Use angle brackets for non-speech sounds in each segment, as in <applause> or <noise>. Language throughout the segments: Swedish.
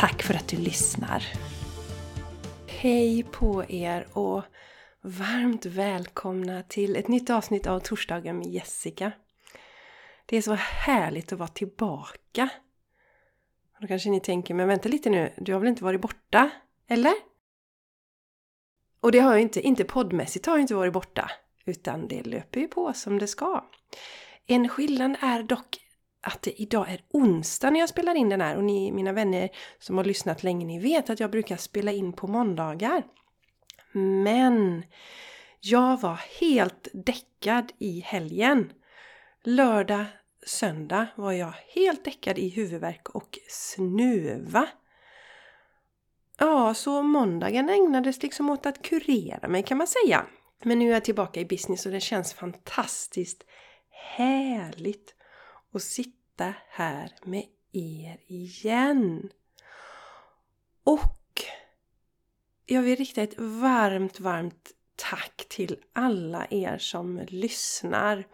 Tack för att du lyssnar! Hej på er och varmt välkomna till ett nytt avsnitt av Torsdagen med Jessica. Det är så härligt att vara tillbaka. Då kanske ni tänker, men vänta lite nu, du har väl inte varit borta? Eller? Och det har jag inte, inte poddmässigt har jag inte varit borta. Utan det löper ju på som det ska. En skillnad är dock att det idag är onsdag när jag spelar in den här och ni mina vänner som har lyssnat länge ni vet att jag brukar spela in på måndagar. Men jag var helt däckad i helgen. Lördag, söndag var jag helt däckad i huvudvärk och snuva. Ja, så måndagen ägnades liksom åt att kurera mig kan man säga. Men nu är jag tillbaka i business och det känns fantastiskt härligt och sitta här med er igen. Och jag vill rikta ett varmt, varmt tack till alla er som lyssnar.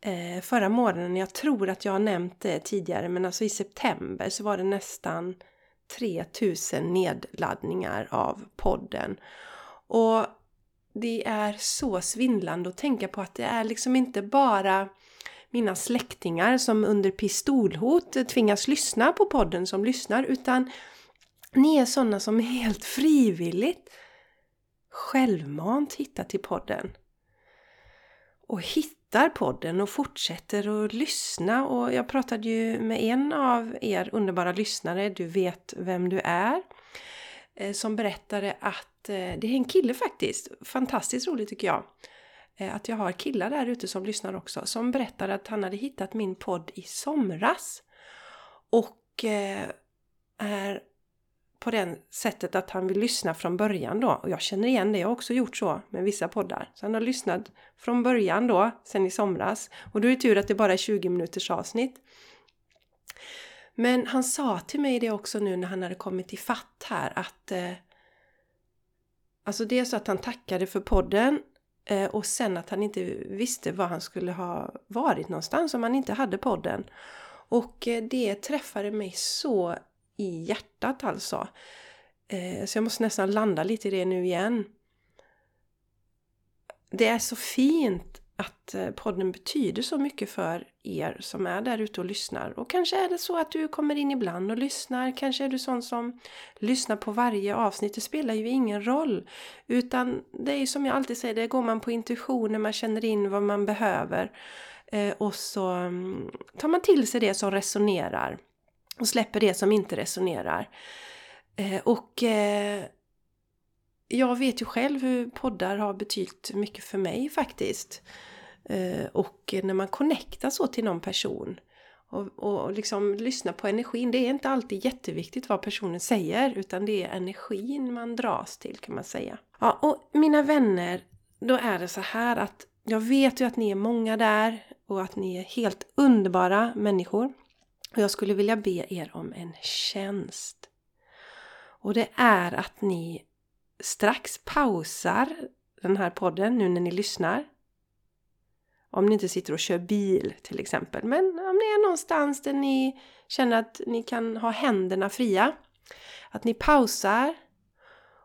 Eh, förra månaden, jag tror att jag har nämnt det tidigare, men alltså i september så var det nästan 3000 nedladdningar av podden. Och det är så svindlande att tänka på att det är liksom inte bara mina släktingar som under pistolhot tvingas lyssna på podden som lyssnar utan ni är sådana som helt frivilligt självmant hittar till podden. Och hittar podden och fortsätter att lyssna. Och jag pratade ju med en av er underbara lyssnare, du vet vem du är, eh, som berättade att eh, det är en kille faktiskt, fantastiskt roligt tycker jag, Eh, att jag har killar där ute som lyssnar också som berättade att han hade hittat min podd i somras. Och eh, är på det sättet att han vill lyssna från början då. Och jag känner igen det, jag har också gjort så med vissa poddar. Så han har lyssnat från början då, sen i somras. Och då är det tur att det bara är 20 minuters avsnitt. Men han sa till mig det också nu när han hade kommit i fatt här att eh, Alltså det är så att han tackade för podden Eh, och sen att han inte visste var han skulle ha varit någonstans om han inte hade podden. Och eh, det träffade mig så i hjärtat alltså. Eh, så jag måste nästan landa lite i det nu igen. Det är så fint att eh, podden betyder så mycket för er som är där ute och lyssnar. Och kanske är det så att du kommer in ibland och lyssnar. Kanske är du sån som lyssnar på varje avsnitt. Det spelar ju ingen roll. Utan det är ju som jag alltid säger, det går man på intuition man känner in vad man behöver. Eh, och så mm, tar man till sig det som resonerar. Och släpper det som inte resonerar. Eh, och jag vet ju själv hur poddar har betytt mycket för mig faktiskt. Eh, och när man connectar så till någon person och, och liksom lyssnar på energin. Det är inte alltid jätteviktigt vad personen säger utan det är energin man dras till kan man säga. Ja, och mina vänner, då är det så här att jag vet ju att ni är många där och att ni är helt underbara människor. Och jag skulle vilja be er om en tjänst. Och det är att ni strax pausar den här podden nu när ni lyssnar. Om ni inte sitter och kör bil till exempel. Men om ni är någonstans där ni känner att ni kan ha händerna fria. Att ni pausar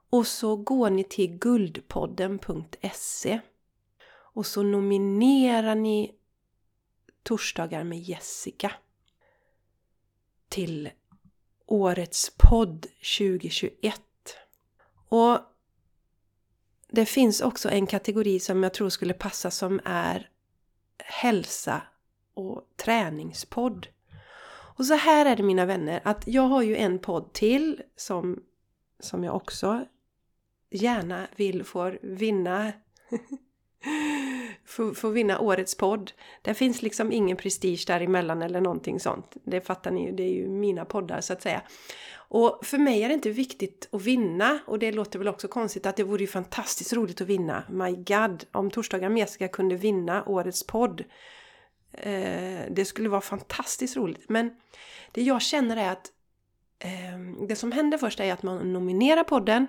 och så går ni till guldpodden.se och så nominerar ni Torsdagar med Jessica till Årets podd 2021. Och det finns också en kategori som jag tror skulle passa som är hälsa och träningspodd. Och så här är det mina vänner att jag har ju en podd till som, som jag också gärna vill få vinna <laughs> få, få vinna årets podd. Det finns liksom ingen prestige däremellan eller någonting sånt. Det fattar ni ju, det är ju mina poddar så att säga. Och för mig är det inte viktigt att vinna och det låter väl också konstigt att det vore ju fantastiskt roligt att vinna. My God, om Torsdagar med kunde vinna årets podd. Eh, det skulle vara fantastiskt roligt. Men det jag känner är att eh, det som händer först är att man nominerar podden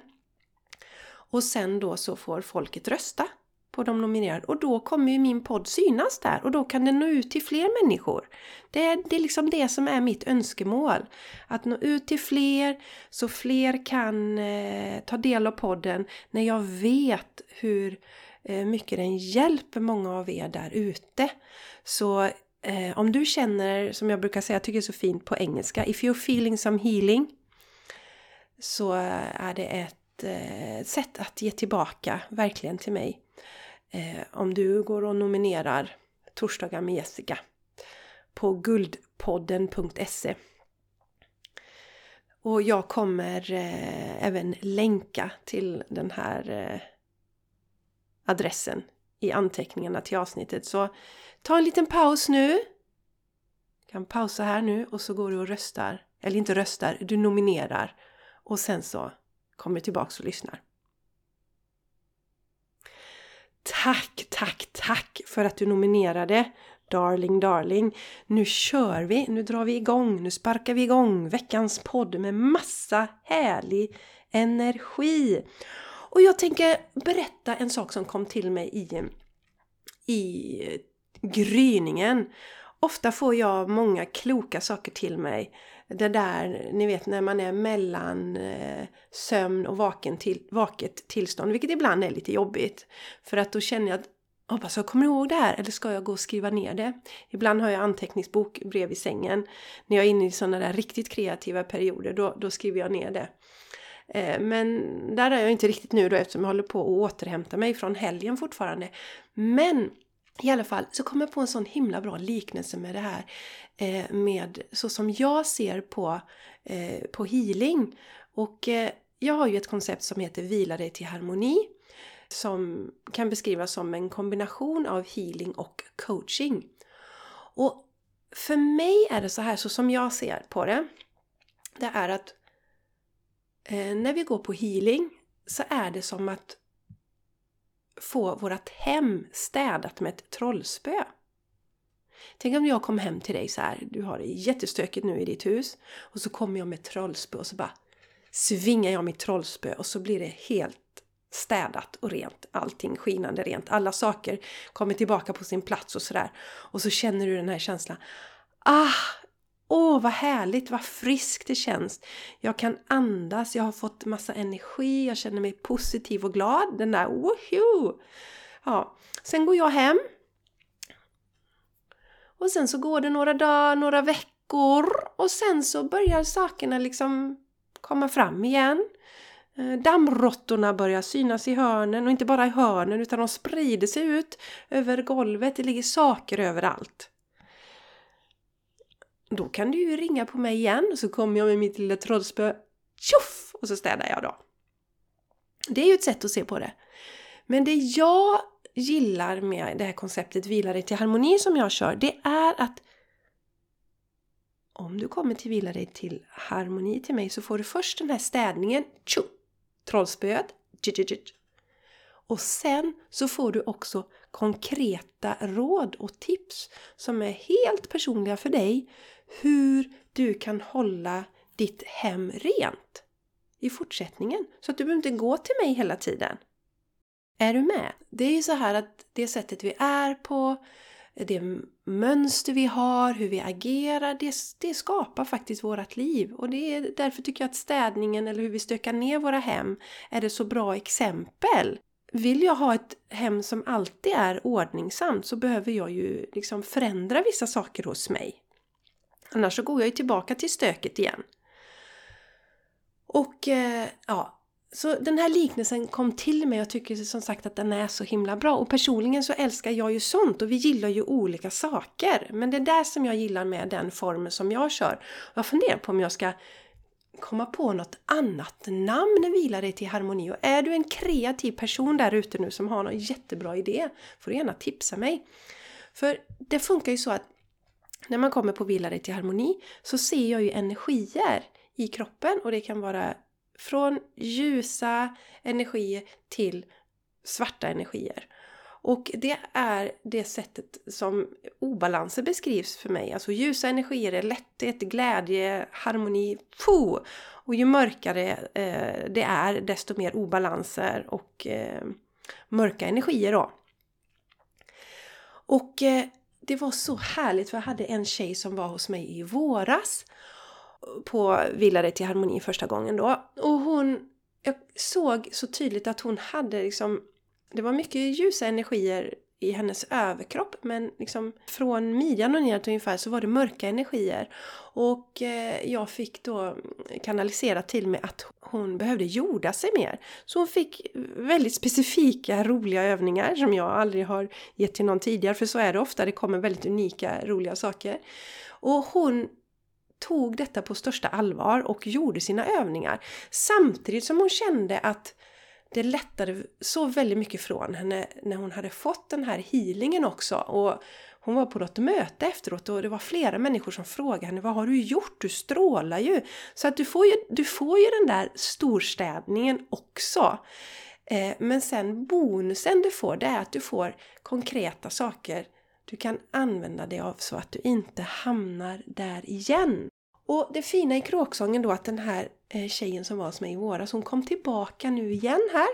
och sen då så får folket rösta på de nominerade och då kommer ju min podd synas där och då kan den nå ut till fler människor. Det är, det är liksom det som är mitt önskemål. Att nå ut till fler så fler kan eh, ta del av podden när jag vet hur eh, mycket den hjälper många av er där ute. Så eh, om du känner, som jag brukar säga, jag tycker det är så fint på engelska, if you're feeling some healing så eh, är det ett eh, sätt att ge tillbaka verkligen till mig eh, om du går och nominerar Torsdagar med Jessica på guldpodden.se. Och jag kommer eh, även länka till den här eh, adressen i anteckningarna till avsnittet. Så ta en liten paus nu. Du kan pausa här nu och så går du och röstar. Eller inte röstar, du nominerar. Och sen så kommer du tillbaks och lyssnar. Tack, tack, tack för att du nominerade! Darling, darling! Nu kör vi! Nu drar vi igång! Nu sparkar vi igång veckans podd med massa härlig energi! Och jag tänker berätta en sak som kom till mig i, i gryningen. Ofta får jag många kloka saker till mig det där, ni vet när man är mellan eh, sömn och vaken till, vaket tillstånd, vilket ibland är lite jobbigt. För att då känner jag att hoppas jag kommer ihåg det här eller ska jag gå och skriva ner det? Ibland har jag anteckningsbok bredvid sängen. När jag är inne i sådana där riktigt kreativa perioder då, då skriver jag ner det. Eh, men där är jag inte riktigt nu då eftersom jag håller på att återhämta mig från helgen fortfarande. Men i alla fall så kom jag på en sån himla bra liknelse med det här eh, med så som jag ser på, eh, på healing. Och eh, jag har ju ett koncept som heter Vila dig till harmoni som kan beskrivas som en kombination av healing och coaching. Och för mig är det så här, så som jag ser på det, det är att eh, när vi går på healing så är det som att få vårt hem städat med ett trollspö. Tänk om jag kom hem till dig så här, du har det jättestökigt nu i ditt hus och så kommer jag med ett trollspö och så bara svingar jag mitt trollspö och så blir det helt städat och rent. Allting skinande rent. Alla saker kommer tillbaka på sin plats och sådär. Och så känner du den här känslan. Ah, Åh, vad härligt, vad friskt det känns. Jag kan andas, jag har fått massa energi, jag känner mig positiv och glad. Den där woho! Ja, sen går jag hem. Och sen så går det några dagar, några veckor och sen så börjar sakerna liksom komma fram igen. Eh, dammråttorna börjar synas i hörnen och inte bara i hörnen utan de sprider sig ut över golvet. Det ligger saker överallt. Då kan du ju ringa på mig igen och så kommer jag med mitt lilla trollspö. Tjoff! Och så städar jag då. Det är ju ett sätt att se på det. Men det jag gillar med det här konceptet Vila dig till harmoni som jag kör, det är att om du kommer till Vila dig till harmoni till mig så får du först den här städningen, tjo, trollspöet, och sen så får du också konkreta råd och tips som är helt personliga för dig hur du kan hålla ditt hem rent i fortsättningen. Så att du behöver inte gå till mig hela tiden. Är du med? Det är ju så här att det sättet vi är på, det mönster vi har, hur vi agerar, det, det skapar faktiskt vårt liv. Och det är därför tycker jag att städningen eller hur vi stökar ner våra hem är ett så bra exempel. Vill jag ha ett hem som alltid är ordningsamt så behöver jag ju liksom förändra vissa saker hos mig. Annars så går jag ju tillbaka till stöket igen. Och eh, ja, så den här liknelsen kom till mig jag tycker som sagt att den är så himla bra. Och personligen så älskar jag ju sånt och vi gillar ju olika saker. Men det är där som jag gillar med den formen som jag kör. Jag funderar på om jag ska komma på något annat namn Vila dig till harmoni. Och är du en kreativ person där ute nu som har någon jättebra idé får du gärna tipsa mig. För det funkar ju så att när man kommer på Vila dig till harmoni så ser jag ju energier i kroppen och det kan vara från ljusa energier till svarta energier. Och det är det sättet som obalanser beskrivs för mig. Alltså ljusa energier är lätthet, glädje, harmoni, po! Och ju mörkare eh, det är desto mer obalanser och eh, mörka energier då. Och eh, det var så härligt för jag hade en tjej som var hos mig i våras på Villa till harmoni första gången då. Och hon, jag såg så tydligt att hon hade liksom det var mycket ljusa energier i hennes överkropp men liksom från midjan och neråt ungefär så var det mörka energier. Och eh, jag fick då kanalisera till mig att hon behövde jorda sig mer. Så hon fick väldigt specifika roliga övningar som jag aldrig har gett till någon tidigare för så är det ofta, det kommer väldigt unika roliga saker. Och hon tog detta på största allvar och gjorde sina övningar samtidigt som hon kände att det lättade så väldigt mycket från henne när hon hade fått den här healingen också. Och hon var på något möte efteråt och det var flera människor som frågade henne Vad har du gjort? Du strålar ju! Så att du får ju, du får ju den där storstädningen också. Eh, men sen bonusen du får det är att du får konkreta saker du kan använda dig av så att du inte hamnar där igen. Och det fina i kråksången då att den här eh, tjejen som var hos mig i våras, hon kom tillbaka nu igen här.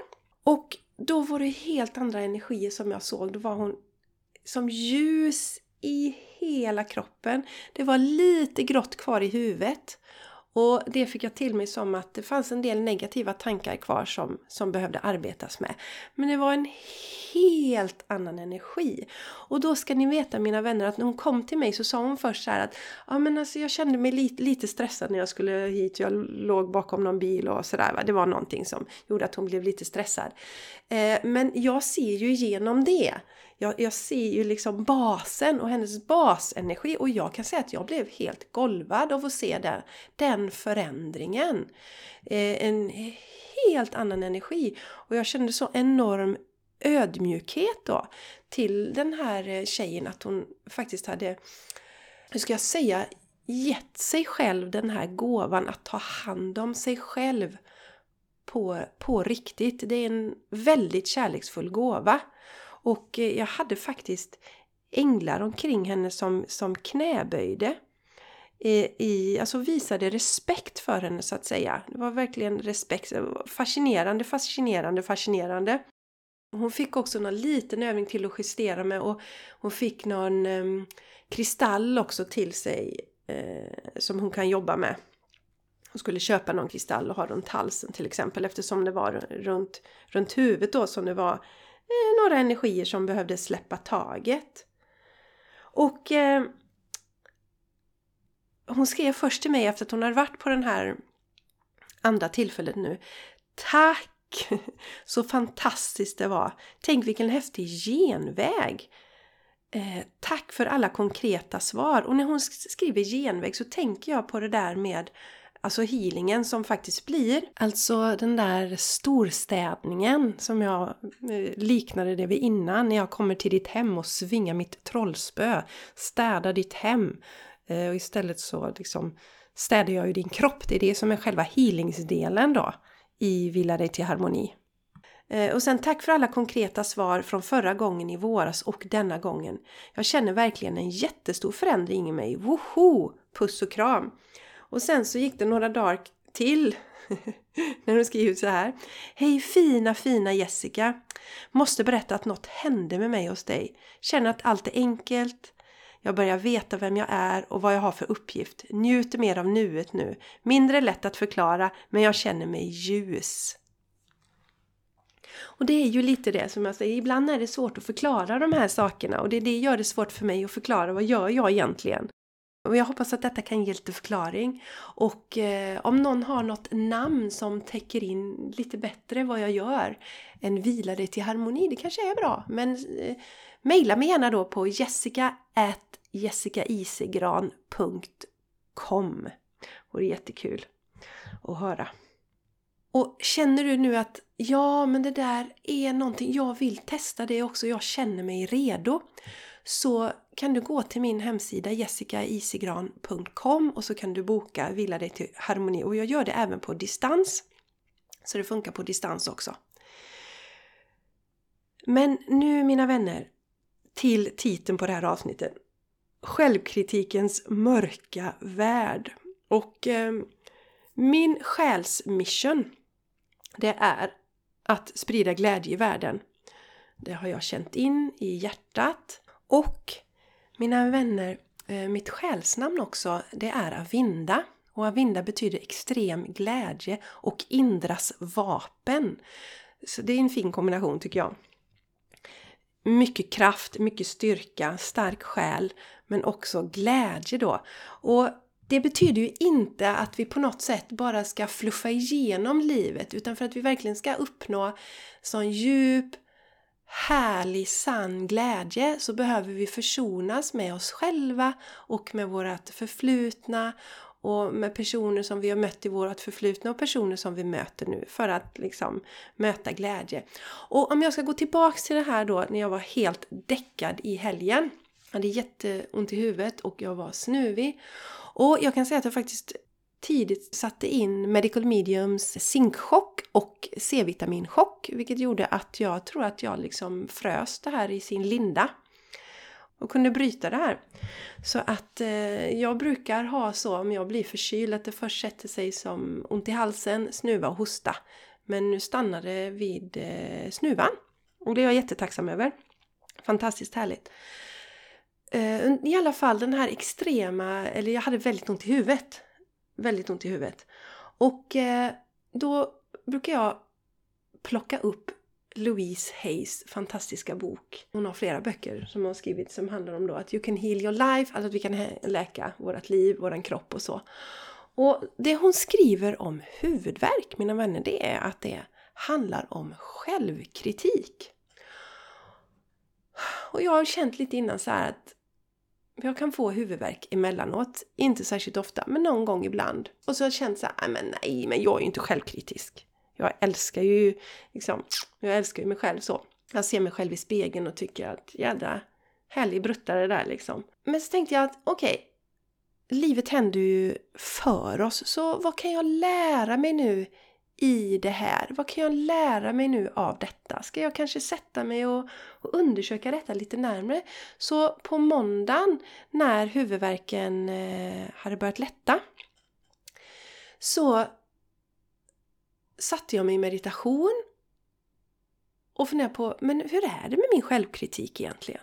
Och då var det helt andra energier som jag såg. Då var hon som ljus i hela kroppen. Det var lite grått kvar i huvudet. Och det fick jag till mig som att det fanns en del negativa tankar kvar som, som behövde arbetas med. Men det var en helt annan energi. Och då ska ni veta mina vänner att när hon kom till mig så sa hon först så att ja men alltså jag kände mig lite, lite stressad när jag skulle hit. Jag låg bakom någon bil och sådär. Det var någonting som gjorde att hon blev lite stressad. Eh, men jag ser ju igenom det jag, jag ser ju liksom basen och hennes basenergi och jag kan säga att jag blev helt golvad av att se den, den förändringen. Eh, en helt annan energi och jag kände så enorm ödmjukhet då till den här eh, tjejen att hon faktiskt hade, hur ska jag säga, gett sig själv den här gåvan att ta hand om sig själv på, på riktigt. Det är en väldigt kärleksfull gåva. Och eh, jag hade faktiskt änglar omkring henne som, som knäböjde. Eh, I, alltså visade respekt för henne så att säga. Det var verkligen respekt. Fascinerande, fascinerande, fascinerande. Hon fick också någon liten övning till att justera med och hon fick någon um, kristall också till sig uh, som hon kan jobba med. Hon skulle köpa någon kristall och ha runt halsen till exempel eftersom det var runt, runt huvudet då som det var eh, några energier som behövde släppa taget. Och eh, hon skrev först till mig efter att hon hade varit på den här andra tillfället nu. Tack! <laughs> Så fantastiskt det var! Tänk vilken häftig genväg! Eh, tack för alla konkreta svar! Och när hon skriver genväg så tänker jag på det där med Alltså healingen som faktiskt blir. Alltså den där storstädningen som jag eh, liknade det vid innan. När jag kommer till ditt hem och svingar mitt trollspö. Städar ditt hem. Eh, och istället så liksom städar jag ju din kropp. Det är det som är själva healingsdelen då. I Villa dig till harmoni. Eh, och sen tack för alla konkreta svar från förra gången i våras och denna gången. Jag känner verkligen en jättestor förändring i mig. Woho! Puss och kram! Och sen så gick det några dagar till <laughs> när hon skriver så här. Hej fina fina Jessica! Måste berätta att något hände med mig hos dig. Känner att allt är enkelt. Jag börjar veta vem jag är och vad jag har för uppgift. Njuter mer av nuet nu. Mindre lätt att förklara men jag känner mig ljus. Och det är ju lite det som jag säger, ibland är det svårt att förklara de här sakerna och det, det gör det svårt för mig att förklara vad gör jag egentligen. Och jag hoppas att detta kan ge lite förklaring. Och eh, om någon har något namn som täcker in lite bättre vad jag gör än vila dig till harmoni, det kanske är bra. Men eh, mejla mig gärna då på jessica at jessicaisigran.com. Vore jättekul. att höra. Och känner du nu att ja, men det där är någonting, jag vill testa det också, jag känner mig redo. Så kan du gå till min hemsida jessicaisigran.com och så kan du boka Vila dig till harmoni. Och jag gör det även på distans. Så det funkar på distans också. Men nu mina vänner, till titeln på det här avsnittet. Självkritikens mörka värld. Och eh, min själsmission det är att sprida glädje i världen. Det har jag känt in i hjärtat. Och mina vänner, eh, mitt själsnamn också, det är Avinda. Och Avinda betyder extrem glädje och Indras vapen. Så det är en fin kombination tycker jag. Mycket kraft, mycket styrka, stark själ men också glädje då. Och det betyder ju inte att vi på något sätt bara ska fluffa igenom livet utan för att vi verkligen ska uppnå sån djup, härlig, sann glädje så behöver vi försonas med oss själva och med vårt förflutna och med personer som vi har mött i vårt förflutna och personer som vi möter nu för att liksom möta glädje. Och om jag ska gå tillbaks till det här då när jag var helt däckad i helgen. Jag hade jätteont i huvudet och jag var snuvig. Och jag kan säga att jag faktiskt tidigt satte in Medical Mediums zinkchock och C-vitaminchock vilket gjorde att jag tror att jag liksom frös det här i sin linda och kunde bryta det här. Så att eh, jag brukar ha så om jag blir förkyld att det först sätter sig som ont i halsen, snuva och hosta. Men nu stannar det vid eh, snuvan. Och det är jag jättetacksam över. Fantastiskt härligt. Eh, I alla fall den här extrema, eller jag hade väldigt ont i huvudet. Väldigt ont i huvudet. Och eh, då brukar jag plocka upp Louise Hayes fantastiska bok. Hon har flera böcker som hon har skrivit som handlar om då att you can heal your life, alltså att vi kan läka vårt liv, våran kropp och så. Och det hon skriver om huvudvärk, mina vänner, det är att det handlar om självkritik. Och jag har känt lite innan så att jag kan få huvudvärk emellanåt. Inte särskilt ofta, men någon gång ibland. Och så har jag känt såhär, äh, men nej, men jag är ju inte självkritisk. Jag älskar ju liksom, jag älskar ju mig själv så. Jag ser mig själv i spegeln och tycker att jädra härlig bruttare där liksom. Men så tänkte jag att okej, okay, livet händer ju för oss, så vad kan jag lära mig nu i det här? Vad kan jag lära mig nu av detta? Ska jag kanske sätta mig och, och undersöka detta lite närmare? Så på måndagen när huvudvärken eh, hade börjat lätta så satte jag mig i meditation och funderade på, men hur är det med min självkritik egentligen?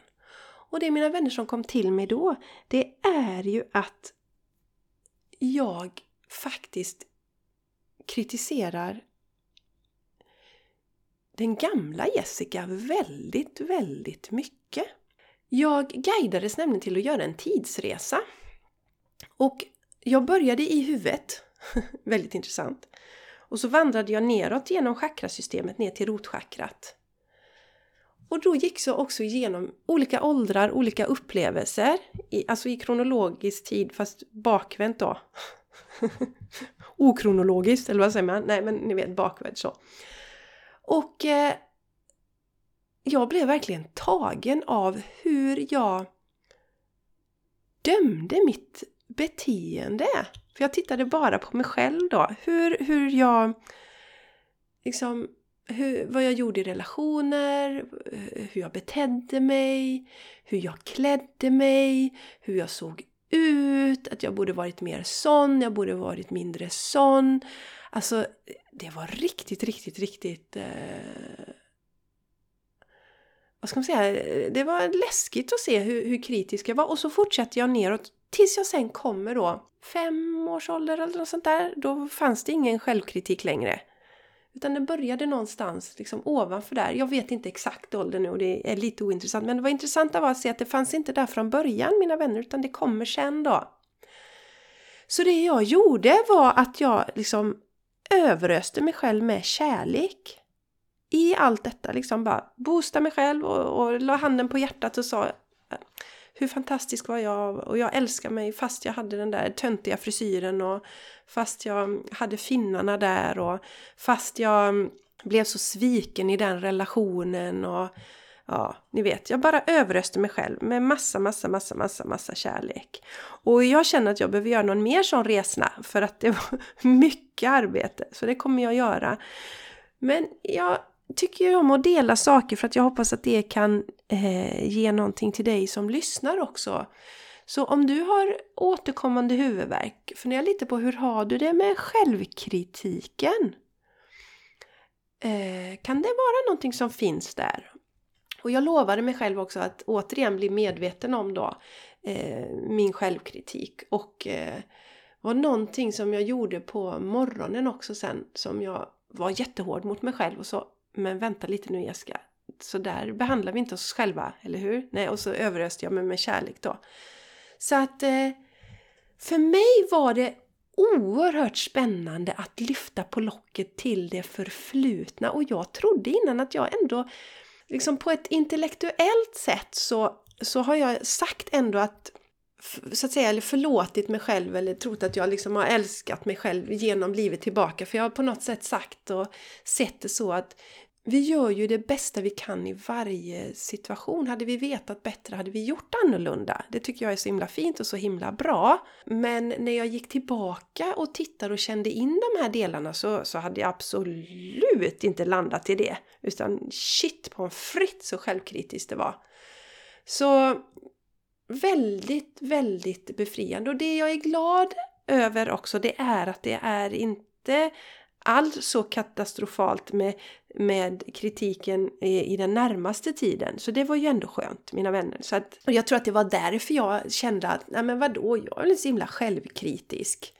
Och det mina vänner som kom till mig då, det är ju att jag faktiskt kritiserar den gamla Jessica väldigt, väldigt mycket. Jag guidades nämligen till att göra en tidsresa. Och jag började i huvudet, <laughs> väldigt intressant. Och så vandrade jag neråt genom chakrasystemet ner till rotchakrat. Och då gick jag också igenom olika åldrar, olika upplevelser, i, alltså i kronologisk tid fast bakvänt då. <laughs> Okronologiskt, eller vad säger man? Nej, men ni vet bakvänt så. Och eh, jag blev verkligen tagen av hur jag dömde mitt beteende. För jag tittade bara på mig själv då. Hur, hur jag... Liksom, hur, vad jag gjorde i relationer, eh, hur jag betedde mig, hur jag klädde mig, hur jag såg ut, att jag borde varit mer sån, jag borde varit mindre sån. Alltså, det var riktigt, riktigt, riktigt... Eh, vad ska man säga? Det var läskigt att se hur, hur kritisk jag var. Och så fortsatte jag neråt tills jag sen kommer då fem års ålder eller något sånt där. Då fanns det ingen självkritik längre. Utan det började någonstans liksom ovanför där. Jag vet inte exakt ålder nu och det är lite ointressant. Men det var intressant att se att det fanns inte där från början mina vänner utan det kommer sen då. Så det jag gjorde var att jag liksom överöste mig själv med kärlek. I allt detta liksom bara boosta mig själv och, och la handen på hjärtat och sa hur fantastisk var jag och jag älskar mig fast jag hade den där töntiga frisyren och fast jag hade finnarna där och fast jag mm, blev så sviken i den relationen och ja, ni vet, jag bara överöste mig själv med massa, massa, massa, massa, massa kärlek. Och jag känner att jag behöver göra någon mer sån resa, för att det var <laughs> mycket arbete, så det kommer jag göra. Men jag tycker ju om att dela saker för att jag hoppas att det kan eh, ge någonting till dig som lyssnar också. Så om du har återkommande huvudvärk, fundera lite på hur har du det med självkritiken? Eh, kan det vara någonting som finns där? Och jag lovade mig själv också att återigen bli medveten om då eh, min självkritik och eh, var någonting som jag gjorde på morgonen också sen som jag var jättehård mot mig själv och så men vänta lite nu Jessica, så där behandlar vi inte oss själva, eller hur? Nej, och så överöste jag mig med kärlek då. Så att eh, för mig var det oerhört spännande att lyfta på locket till det förflutna och jag trodde innan att jag ändå liksom på ett intellektuellt sätt så, så har jag sagt ändå att så att säga, eller förlåtit mig själv eller trott att jag liksom har älskat mig själv genom livet tillbaka. För jag har på något sätt sagt och sett det så att vi gör ju det bästa vi kan i varje situation. Hade vi vetat bättre hade vi gjort annorlunda. Det tycker jag är så himla fint och så himla bra. Men när jag gick tillbaka och tittade och kände in de här delarna så, så hade jag absolut inte landat i det. Utan shit på en fritt så självkritiskt det var. Så väldigt, väldigt befriande. Och det jag är glad över också det är att det är inte alls så katastrofalt med, med kritiken i, i, den närmaste tiden. Så det var ju ändå skönt, mina vänner. Så att, och jag tror att det var därför jag kände att, nej men vadå, jag är väl så himla självkritisk.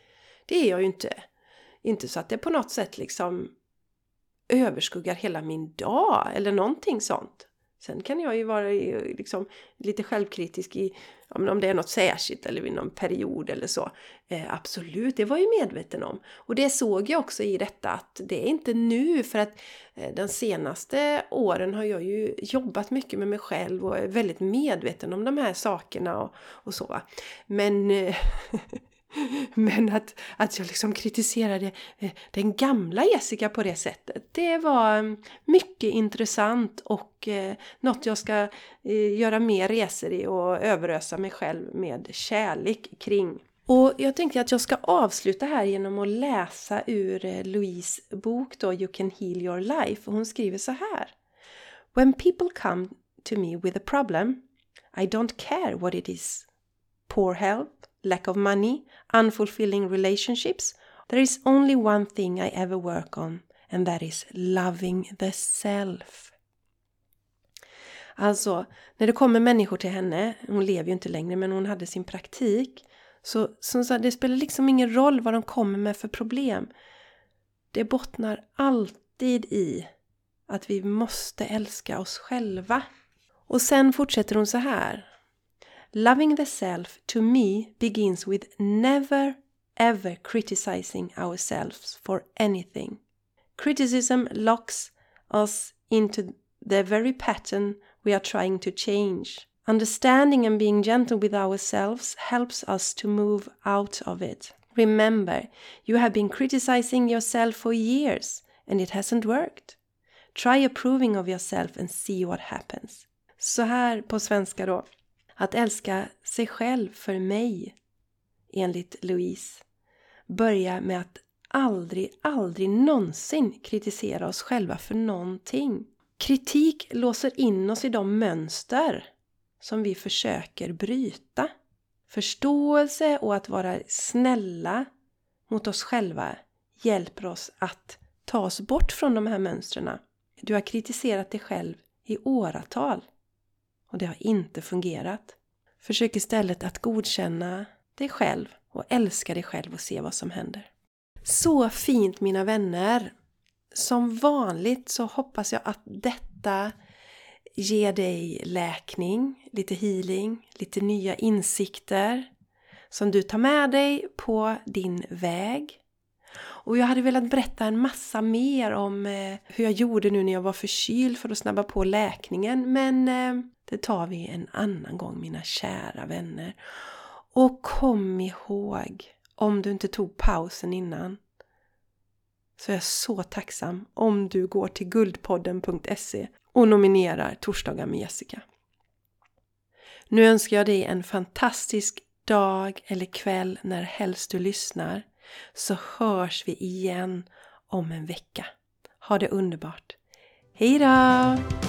Det är jag ju inte. Inte så att det på något sätt liksom överskuggar hela min dag eller någonting sånt. Sen kan jag ju vara liksom lite självkritisk i om det är något särskilt eller vid någon period eller så. Eh, absolut, det var jag medveten om. Och det såg jag också i detta att det är inte nu för att eh, de senaste åren har jag ju jobbat mycket med mig själv och är väldigt medveten om de här sakerna och, och så. Men eh, <laughs> <laughs> Men att, att jag liksom kritiserade eh, den gamla Jessica på det sättet, det var mm, mycket intressant och eh, något jag ska eh, göra mer resor i och överösa mig själv med kärlek kring. Och jag tänkte att jag ska avsluta här genom att läsa ur Louise bok då, You can heal your life. Och hon skriver så här. When people come to me with a problem I don't care what it is. Poor health, lack of money, unfulfilling relationships, there is only one thing I ever work on and that is loving the self. Alltså, när det kommer människor till henne, hon lever ju inte längre men hon hade sin praktik, så, så det spelar liksom ingen roll vad de kommer med för problem. Det bottnar alltid i att vi måste älska oss själva. Och sen fortsätter hon så här. Loving the self to me begins with never ever criticizing ourselves for anything. Criticism locks us into the very pattern we are trying to change. Understanding and being gentle with ourselves helps us to move out of it. Remember, you have been criticizing yourself for years and it hasn't worked. Try approving of yourself and see what happens. Så här på svenska då. Att älska sig själv för mig, enligt Louise, börjar med att aldrig, aldrig någonsin kritisera oss själva för någonting. Kritik låser in oss i de mönster som vi försöker bryta. Förståelse och att vara snälla mot oss själva hjälper oss att ta oss bort från de här mönstren. Du har kritiserat dig själv i åratal och det har inte fungerat. Försök istället att godkänna dig själv och älska dig själv och se vad som händer. Så fint mina vänner! Som vanligt så hoppas jag att detta ger dig läkning, lite healing, lite nya insikter som du tar med dig på din väg. Och jag hade velat berätta en massa mer om eh, hur jag gjorde nu när jag var förkyld för att snabba på läkningen. Men eh, det tar vi en annan gång mina kära vänner. Och kom ihåg, om du inte tog pausen innan, så är jag så tacksam om du går till guldpodden.se och nominerar Torsdagar med Jessica. Nu önskar jag dig en fantastisk dag eller kväll när helst du lyssnar så hörs vi igen om en vecka. Ha det underbart! Hejdå!